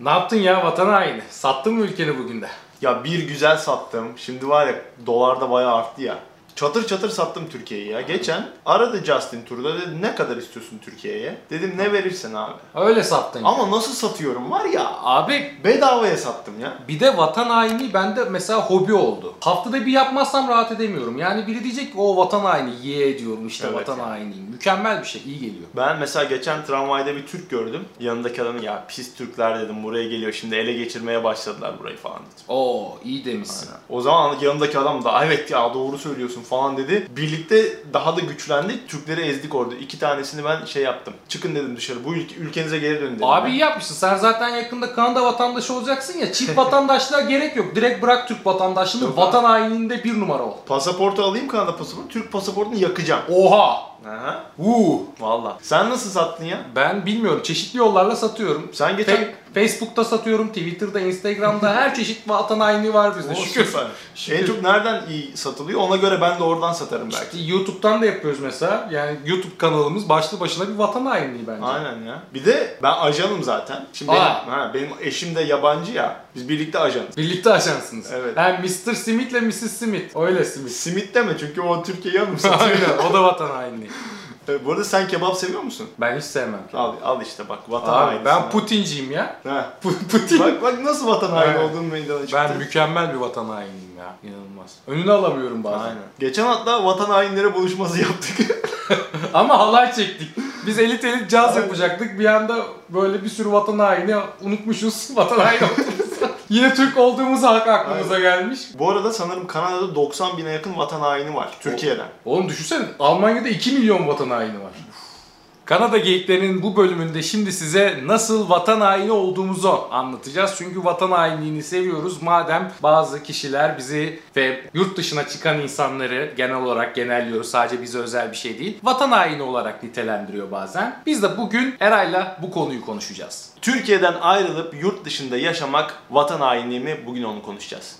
Ne yaptın ya vatan haini? Sattın mı ülkeni bugün de? Ya bir güzel sattım. Şimdi var ya dolar da bayağı arttı ya. Çatır çatır sattım Türkiye'yi ya. Geçen aradı Justin Trudeau dedi ne kadar istiyorsun Türkiye'ye? Dedim ne verirsen abi. Öyle sattın. Ama nasıl satıyorum var ya. Abi Bedavaya sattım ya. bir de vatan haini bende mesela hobi oldu. Haftada bir yapmazsam rahat edemiyorum. Yani biri diyecek ki o vatan haini ye diyorum işte Evet vatan ya. hainiyim. Mükemmel bir şey iyi geliyor. Ben mesela geçen tramvayda bir Türk gördüm. Yanındaki adamın ya pis Türkler dedim buraya geliyor şimdi ele geçirmeye başladılar burayı falan dedim. Oo iyi demişsin. O zaman yanındaki adam da evet ya doğru söylüyorsun falan dedi. Birlikte daha da güçlendik. Türkleri ezdik orada. İki tanesini ben şey yaptım. Çıkın dedim dışarı. Bu ülke, ülkenize geri dönün dedim. Abi ben. iyi yapmışsın. Sen zaten yakında Kanada vatandaşı olacaksın ya. Çift vatandaşlığa gerek yok. Direkt bırak Türk vatandaşlığını. Yok vatan haininde bir numara ol. Pasaportu alayım Kanada pasaportu. Türk pasaportunu yakacağım. Oha! Aha. Uuu! Valla. Sen nasıl sattın ya? Ben bilmiyorum. Çeşitli yollarla satıyorum. Sen geçen... Fe- Facebook'ta satıyorum, Twitter'da, Instagram'da her çeşit vatan haini var bizde. Oo, Şükür. süper. Şükür. En çok nereden iyi satılıyor? Ona göre ben de oradan satarım belki. İşte YouTube'dan da yapıyoruz mesela. Yani YouTube kanalımız başlı başına bir vatan hainliği bence. Aynen ya. Bir de ben ajanım zaten. Şimdi benim, Aa. ha, benim eşim de yabancı ya. Biz birlikte ajanız. Birlikte ajansınız. Evet. Hem Mr. Smith ile Mrs. Smith. Öyle Smith. Simit deme çünkü o Türkiye'yi anımsatıyor. Aynen o da vatan hainliği. Bu arada sen kebap seviyor musun? Ben hiç sevmem. Al, al işte bak vatan Abi ben ha. Putinciyim ya. Ha. Pu- Putin. Bak bak nasıl vatan haini Evet. meydana çıktı. Ben mükemmel bir vatan hainiyim ya. İnanılmaz. Önünü alamıyorum bazen. Aynen. Geçen hatta vatan hainleri buluşması yaptık. Ama halay çektik. Biz elit elit caz yapacaktık. Bir anda böyle bir sürü vatan haini unutmuşuz. Vatan haini. Yine Türk olduğumuz hak aklımıza gelmiş. Bu arada sanırım Kanada'da 90 bine yakın vatan haini var. Türkiye'den. Oğlum düşünsene Almanya'da 2 milyon vatan haini var. Kanada Geyiklerinin bu bölümünde şimdi size nasıl vatan haini olduğumuzu anlatacağız. Çünkü vatan hainliğini seviyoruz. Madem bazı kişiler bizi ve yurt dışına çıkan insanları genel olarak genelliyoruz. Sadece bize özel bir şey değil. Vatan haini olarak nitelendiriyor bazen. Biz de bugün Eray'la bu konuyu konuşacağız. Türkiye'den ayrılıp yurt dışında yaşamak vatan hainliği mi? Bugün onu konuşacağız.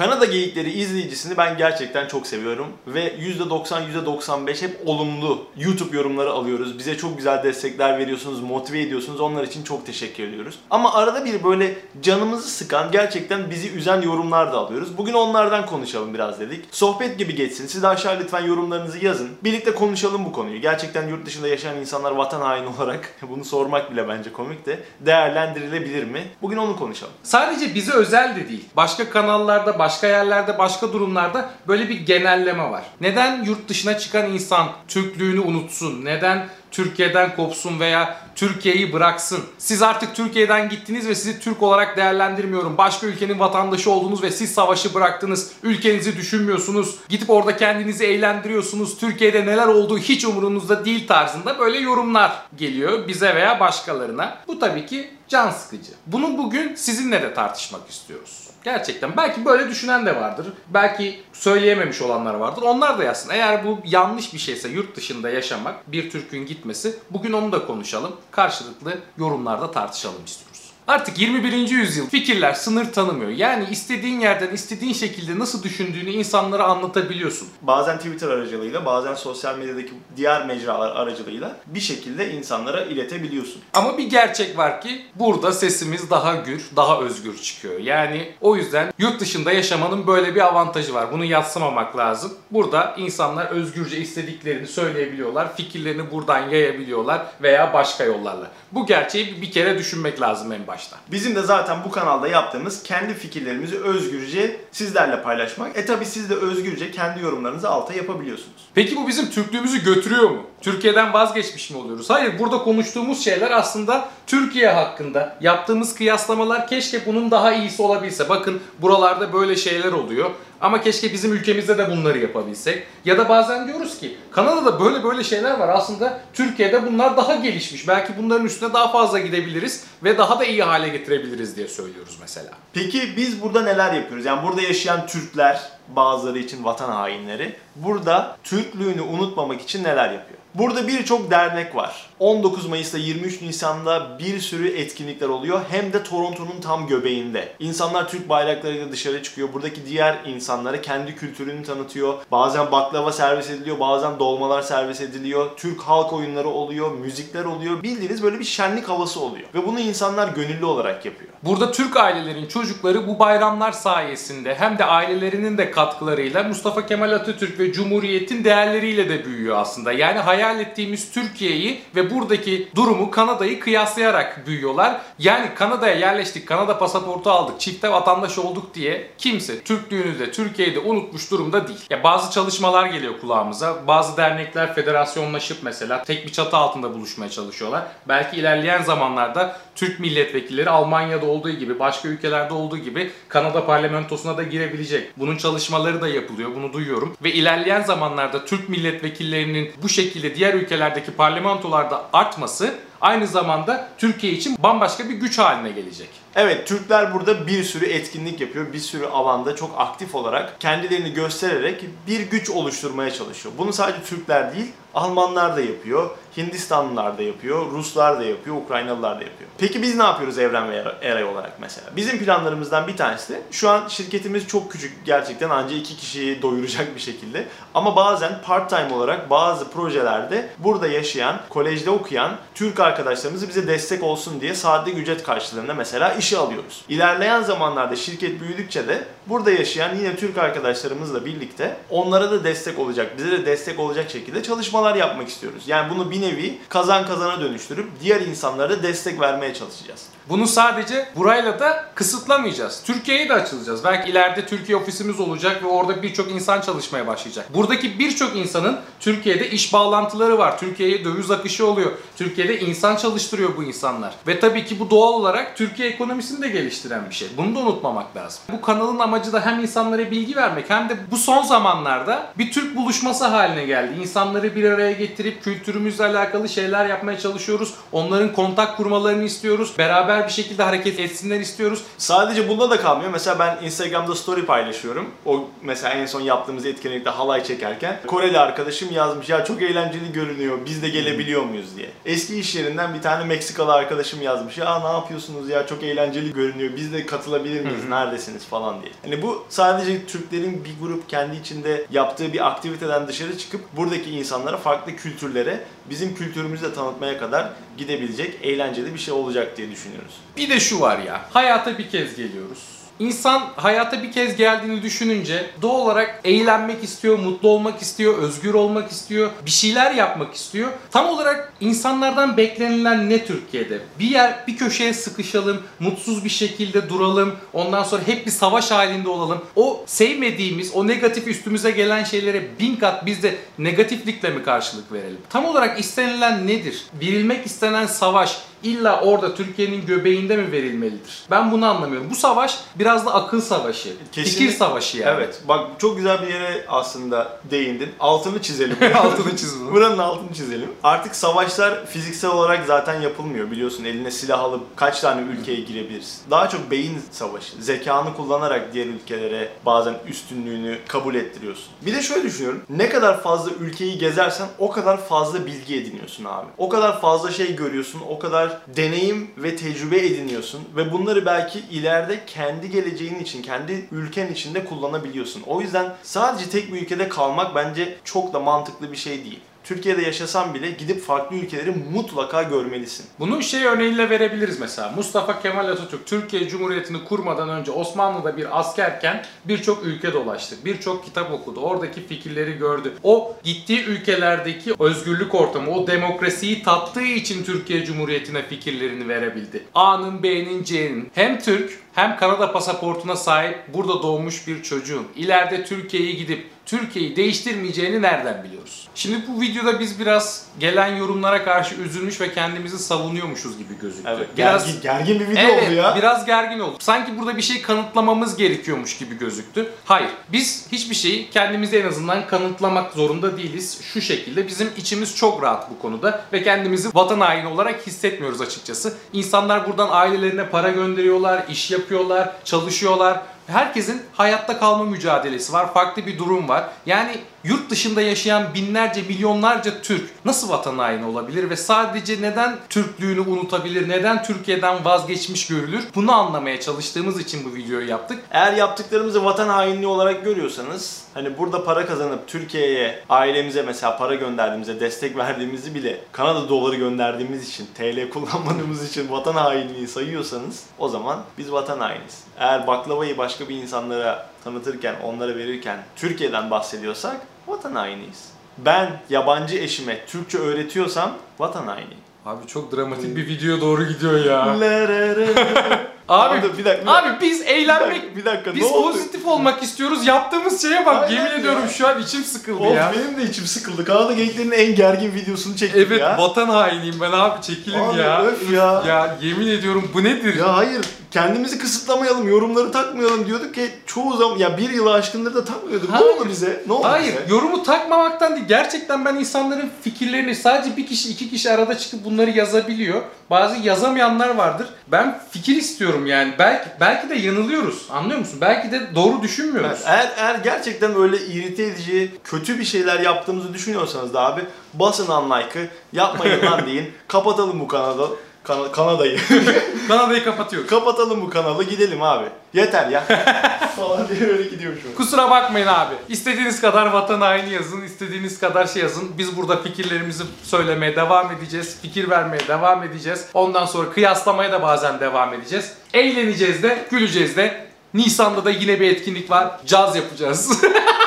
Kanada Geyikleri izleyicisini ben gerçekten çok seviyorum ve %90 %95 hep olumlu YouTube yorumları alıyoruz. Bize çok güzel destekler veriyorsunuz, motive ediyorsunuz. Onlar için çok teşekkür ediyoruz. Ama arada bir böyle canımızı sıkan, gerçekten bizi üzen yorumlar da alıyoruz. Bugün onlardan konuşalım biraz dedik. Sohbet gibi geçsin. Siz de aşağı lütfen yorumlarınızı yazın. Birlikte konuşalım bu konuyu. Gerçekten yurt dışında yaşayan insanlar vatan haini olarak bunu sormak bile bence komik de değerlendirilebilir mi? Bugün onu konuşalım. Sadece bize özel de değil. Başka kanallarda, başka yerlerde, başka durumlarda böyle bir genelleme var. Neden yurt dışına çıkan insan Türklüğünü unutsun? Neden Türkiye'den kopsun veya Türkiye'yi bıraksın? Siz artık Türkiye'den gittiniz ve sizi Türk olarak değerlendirmiyorum. Başka ülkenin vatandaşı oldunuz ve siz savaşı bıraktınız. Ülkenizi düşünmüyorsunuz. Gidip orada kendinizi eğlendiriyorsunuz. Türkiye'de neler olduğu hiç umurunuzda değil tarzında böyle yorumlar geliyor bize veya başkalarına. Bu tabii ki can sıkıcı. Bunu bugün sizinle de tartışmak istiyoruz. Gerçekten belki böyle düşünen de vardır. Belki söyleyememiş olanlar vardır. Onlar da yazsın. Eğer bu yanlış bir şeyse yurt dışında yaşamak, bir Türk'ün gitmesi bugün onu da konuşalım. Karşılıklı yorumlarda tartışalım istiyoruz. Artık 21. yüzyıl fikirler sınır tanımıyor. Yani istediğin yerden istediğin şekilde nasıl düşündüğünü insanlara anlatabiliyorsun. bazen Twitter aracılığıyla bazen sosyal medyadaki diğer mecralar aracılığıyla bir şekilde insanlara iletebiliyorsun. Ama bir gerçek var ki burada sesimiz daha gür, daha özgür çıkıyor. Yani o yüzden yurt dışında yaşamanın böyle bir avantajı var. Bunu yatsımamak lazım. Burada insanlar özgürce istediklerini söyleyebiliyorlar. Fikirlerini buradan yayabiliyorlar veya başka yollarla. Bu gerçeği bir- kere düşünmek lazım en başta. Bizim de zaten bu kanalda yaptığımız kendi fikirlerimizi özgürce sizlerle paylaşmak. E tabi siz de özgürce kendi yorumlarınızı alta yapabiliyorsunuz. Peki bu bizim Türklüğümüzü götürüyor mu? Türkiye'den vazgeçmiş mi oluyoruz? Hayır, burada konuştuğumuz şeyler aslında Türkiye hakkında yaptığımız kıyaslamalar keşke bunun daha iyisi olabilse. Bakın buralarda böyle şeyler oluyor. Ama keşke bizim ülkemizde de bunları yapabilsek. Ya da bazen diyoruz ki Kanada'da böyle böyle şeyler var. Aslında Türkiye'de bunlar daha gelişmiş. Belki bunların üstüne daha fazla gidebiliriz ve daha da iyi hale getirebiliriz diye söylüyoruz mesela. Peki biz burada neler yapıyoruz? Yani burada yaşayan Türkler bazıları için vatan hainleri. Burada Türklüğünü unutmamak için neler yapıyor? Burada birçok dernek var. 19 Mayıs'ta 23 Nisan'da bir sürü etkinlikler oluyor. Hem de Toronto'nun tam göbeğinde. İnsanlar Türk bayraklarıyla dışarı çıkıyor. Buradaki diğer insanlara kendi kültürünü tanıtıyor. Bazen baklava servis ediliyor, bazen dolmalar servis ediliyor. Türk halk oyunları oluyor, müzikler oluyor. Bildiğiniz böyle bir şenlik havası oluyor. Ve bunu insanlar gönüllü olarak yapıyor. Burada Türk ailelerin çocukları bu bayramlar sayesinde hem de ailelerinin de katkılarıyla Mustafa Kemal Atatürk ve Cumhuriyet'in değerleriyle de büyüyor aslında. Yani hayal ettiğimiz Türkiye'yi ve buradaki durumu Kanada'yı kıyaslayarak büyüyorlar. Yani Kanada'ya yerleştik, Kanada pasaportu aldık, çifte vatandaş olduk diye kimse Türklüğünü de Türkiye'yi de unutmuş durumda değil. Ya bazı çalışmalar geliyor kulağımıza. Bazı dernekler federasyonlaşıp mesela tek bir çatı altında buluşmaya çalışıyorlar. Belki ilerleyen zamanlarda Türk milletvekilleri Almanya'da olduğu gibi, başka ülkelerde olduğu gibi Kanada parlamentosuna da girebilecek. Bunun çalışmaları da yapılıyor, bunu duyuyorum. Ve ilerleyen zamanlarda Türk milletvekillerinin bu şekilde diğer ülkelerdeki parlamentolarda artması aynı zamanda Türkiye için bambaşka bir güç haline gelecek. Evet Türkler burada bir sürü etkinlik yapıyor. Bir sürü alanda çok aktif olarak kendilerini göstererek bir güç oluşturmaya çalışıyor. Bunu sadece Türkler değil Almanlar da yapıyor, Hindistanlılar da yapıyor, Ruslar da yapıyor, Ukraynalılar da yapıyor. Peki biz ne yapıyoruz Evren ve Eray olarak mesela? Bizim planlarımızdan bir tanesi de şu an şirketimiz çok küçük gerçekten ancak iki kişiyi doyuracak bir şekilde. Ama bazen part time olarak bazı projelerde burada yaşayan, kolejde okuyan Türk arkadaşlarımız bize destek olsun diye saatlik ücret karşılığında mesela işe alıyoruz. İlerleyen zamanlarda şirket büyüdükçe de burada yaşayan yine Türk arkadaşlarımızla birlikte onlara da destek olacak, bize de destek olacak şekilde çalışmalar yapmak istiyoruz. Yani bunu bir nevi kazan kazana dönüştürüp diğer insanlara da destek vermeye çalışacağız. Bunu sadece burayla da kısıtlamayacağız. Türkiye'ye de açılacağız. Belki ileride Türkiye ofisimiz olacak ve orada birçok insan çalışmaya başlayacak. Buradaki birçok insanın Türkiye'de iş bağlantıları var. Türkiye'ye döviz akışı oluyor. Türkiye'de insan çalıştırıyor bu insanlar. Ve tabii ki bu doğal olarak Türkiye ekonomisini de geliştiren bir şey. Bunu da unutmamak lazım. Bu kanalın amacı da hem insanlara bilgi vermek hem de bu son zamanlarda bir Türk buluşması haline geldi. İnsanları bir araya getirip kültürümüzle alakalı şeyler yapmaya çalışıyoruz. Onların kontak kurmalarını istiyoruz. Beraber bir şekilde hareket etsinler istiyoruz. Sadece bunda da kalmıyor. Mesela ben Instagram'da story paylaşıyorum. O mesela en son yaptığımız etkinlikte halay çekerken Koreli arkadaşım yazmış ya çok eğlenceli görünüyor. Biz de gelebiliyor muyuz diye. Eski iş yerinden bir tane Meksikalı arkadaşım yazmış. Ya ne yapıyorsunuz ya çok eğlenceli görünüyor. Biz de katılabilir miyiz? Neredesiniz falan diye. Hani bu sadece Türklerin bir grup kendi içinde yaptığı bir aktiviteden dışarı çıkıp buradaki insanlara farklı kültürlere bizim kültürümüzü de tanıtmaya kadar gidebilecek eğlenceli bir şey olacak diye düşünüyoruz. Bir de şu var ya. Hayata bir kez geliyoruz. İnsan hayata bir kez geldiğini düşününce doğal olarak eğlenmek istiyor, mutlu olmak istiyor, özgür olmak istiyor, bir şeyler yapmak istiyor. Tam olarak insanlardan beklenilen ne Türkiye'de? Bir yer, bir köşeye sıkışalım, mutsuz bir şekilde duralım, ondan sonra hep bir savaş halinde olalım. O sevmediğimiz, o negatif üstümüze gelen şeylere bin kat biz de negatiflikle mi karşılık verelim? Tam olarak istenilen nedir? Verilmek istenen savaş, illa orada Türkiye'nin göbeğinde mi verilmelidir? Ben bunu anlamıyorum. Bu savaş biraz da akıl savaşı, fikir Kesinlikle- savaşı yani. Evet. Bak çok güzel bir yere aslında değindin. Altını çizelim. Altını çiz bunu. Buranın altını çizelim. Artık savaşlar fiziksel olarak zaten yapılmıyor. Biliyorsun eline silah alıp kaç tane ülkeye girebilirsin. Daha çok beyin savaşı. Zekanı kullanarak diğer ülkelere bazen üstünlüğünü kabul ettiriyorsun. Bir de şöyle düşünüyorum. Ne kadar fazla ülkeyi gezersen o kadar fazla bilgi ediniyorsun abi. O kadar fazla şey görüyorsun. O kadar deneyim ve tecrübe ediniyorsun. Ve bunları belki ileride kendi geleceğin için, kendi ülken içinde kullanabiliyorsun. O yüzden sadece tek bir ülkede kalmak bence çok da mantıklı bir şey değil. Türkiye'de yaşasan bile gidip farklı ülkeleri mutlaka görmelisin. Bunu şey örneğiyle verebiliriz mesela. Mustafa Kemal Atatürk Türkiye Cumhuriyeti'ni kurmadan önce Osmanlı'da bir askerken birçok ülke dolaştı. Birçok kitap okudu. Oradaki fikirleri gördü. O gittiği ülkelerdeki özgürlük ortamı, o demokrasiyi tattığı için Türkiye Cumhuriyeti'ne fikirlerini verebildi. A'nın, B'nin, C'nin hem Türk hem Kanada pasaportuna sahip burada doğmuş bir çocuğun ileride Türkiye'ye gidip Türkiye'yi değiştirmeyeceğini nereden biliyoruz? Şimdi bu videoda biz biraz gelen yorumlara karşı üzülmüş ve kendimizi savunuyormuşuz gibi gözüktü. Evet, biraz gergin, gergin bir video Evet, oldu ya. biraz gergin oldu. Sanki burada bir şey kanıtlamamız gerekiyormuş gibi gözüktü. Hayır, biz hiçbir şeyi kendimize en azından kanıtlamak zorunda değiliz. Şu şekilde bizim içimiz çok rahat bu konuda ve kendimizi vatan haini olarak hissetmiyoruz açıkçası. İnsanlar buradan ailelerine para gönderiyorlar, iş yapıyorlar, çalışıyorlar. Herkesin hayatta kalma mücadelesi var. Farklı bir durum var. Yani yurt dışında yaşayan binlerce, milyonlarca Türk nasıl vatan haini olabilir ve sadece neden Türklüğünü unutabilir, neden Türkiye'den vazgeçmiş görülür? Bunu anlamaya çalıştığımız için bu videoyu yaptık. Eğer yaptıklarımızı vatan hainliği olarak görüyorsanız hani burada para kazanıp Türkiye'ye ailemize mesela para gönderdiğimizde destek verdiğimizi bile Kanada doları gönderdiğimiz için TL kullanmadığımız için vatan hainliği sayıyorsanız o zaman biz vatan hainiyiz. Eğer baklavayı başka bir insanlara tanıtırken onlara verirken Türkiye'den bahsediyorsak vatan hainiyiz. Ben yabancı eşime Türkçe öğretiyorsam vatan hainiyim. Abi çok dramatik bir video doğru gidiyor ya. Abi, Abi, bir dakika, abi biz eğlenmek, bir dakika biz ne oldu? pozitif olmak istiyoruz. Yaptığımız şeye bak. Aynen Yemin ya. ediyorum şu an içim sıkıldı Of ya. benim de içim sıkıldı. Kanada Geyiklerinin en gergin videosunu çektim Evet ya. vatan hainiyim ben abi çekilin Abi ya. öf ya. Ya yemin ediyorum bu nedir? Ya hayır kendimizi kısıtlamayalım, yorumları takmayalım diyorduk ki çoğu zaman ya bir yılı aşkındır da takmıyorduk. Hayır. Ne oldu bize? Ne oldu Hayır, bize? yorumu takmamaktan değil. Gerçekten ben insanların fikirlerini sadece bir kişi, iki kişi arada çıkıp bunları yazabiliyor. Bazı yazamayanlar vardır. Ben fikir istiyorum yani. Belki belki de yanılıyoruz. Anlıyor musun? Belki de doğru düşünmüyoruz. Evet, eğer, eğer gerçekten öyle irite edici, kötü bir şeyler yaptığımızı düşünüyorsanız da abi basın unlike'ı yapmayın lan deyin. Kapatalım bu kanalı. Kana- Kanada'yı. Kanada'yı kapatıyoruz. Kapatalım bu kanalı gidelim abi. Yeter ya. Falan diye öyle gidiyor şu an. Kusura bakmayın abi. İstediğiniz kadar vatan haini yazın, istediğiniz kadar şey yazın. Biz burada fikirlerimizi söylemeye devam edeceğiz. Fikir vermeye devam edeceğiz. Ondan sonra kıyaslamaya da bazen devam edeceğiz. Eğleneceğiz de, güleceğiz de. Nisan'da da yine bir etkinlik var. Caz yapacağız.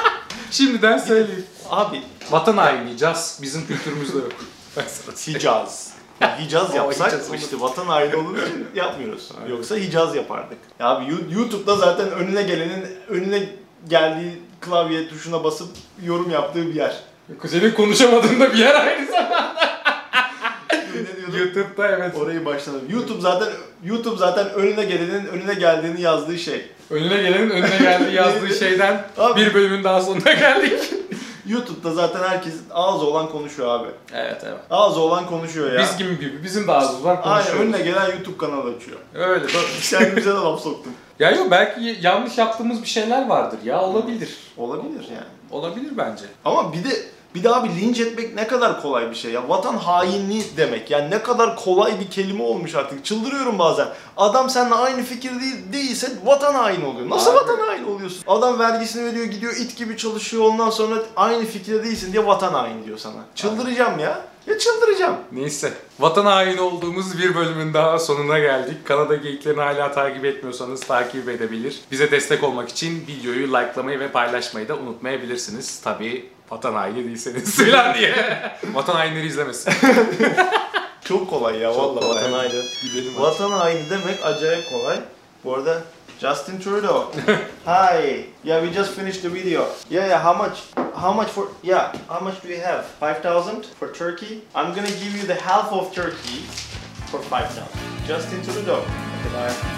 Şimdiden söyleyeyim. Abi Vatan haini, caz bizim kültürümüzde yok. Ben sana söyleyeyim. Hicaz. Hicaz yapsak Hicaz işte vatan haini olduğu için yapmıyoruz. Aynen. Yoksa Hicaz yapardık. Ya abi YouTube'da zaten önüne gelenin önüne geldiği klavye tuşuna basıp yorum yaptığı bir yer. Senin konuşamadığın da bir yer aynı zamanda. YouTube'da evet. Orayı başladım. YouTube zaten YouTube zaten önüne gelenin önüne geldiğini yazdığı şey. Önüne gelenin önüne geldiği yazdığı şeyden Abi- bir bölümün daha sonuna geldik. YouTube'da zaten herkes ağzı olan konuşuyor abi. evet evet. Ağzı olan konuşuyor ya. Biz gibi gibi bizim de ağzımız var Aynen konuşuyoruz. önüne gelen YouTube kanalı açıyor. Öyle. Kendimize de laf soktum. ya yok belki yanlış yaptığımız bir şeyler vardır ya olabilir. Olabilir yani. Olabilir bence. Ama bir de bir daha bir linç etmek ne kadar kolay bir şey ya. Vatan hainliği demek. Yani ne kadar kolay bir kelime olmuş artık. Çıldırıyorum bazen. Adam seninle aynı fikir değil, değilse vatan haini oluyor. Nasıl Abi. vatan haini oluyorsun? Adam vergisini veriyor, gidiyor it gibi çalışıyor. Ondan sonra aynı fikirde değilsin diye vatan haini diyor sana. Çıldıracağım ya. Ya çıldıracağım. Neyse. Vatan haini olduğumuz bir bölümün daha sonuna geldik. Kanada Geyiklerini hala takip etmiyorsanız takip edebilir. Bize destek olmak için videoyu likelamayı ve paylaşmayı da unutmayabilirsiniz. Tabii vatan haini değilseniz falan diye. vatan hainleri izlemesin. Çok kolay ya Çok vallahi kolay. vatan haini. Gidelim hadi. Vatan haini demek acayip kolay. Bu arada Justin Trudeau. Hi. Yeah, we just finished the video. Yeah, yeah. How much? How much for? Yeah. How much do you have? Five thousand for Turkey. I'm gonna give you the half of Turkey for five thousand. Justin Trudeau. Okay, bye.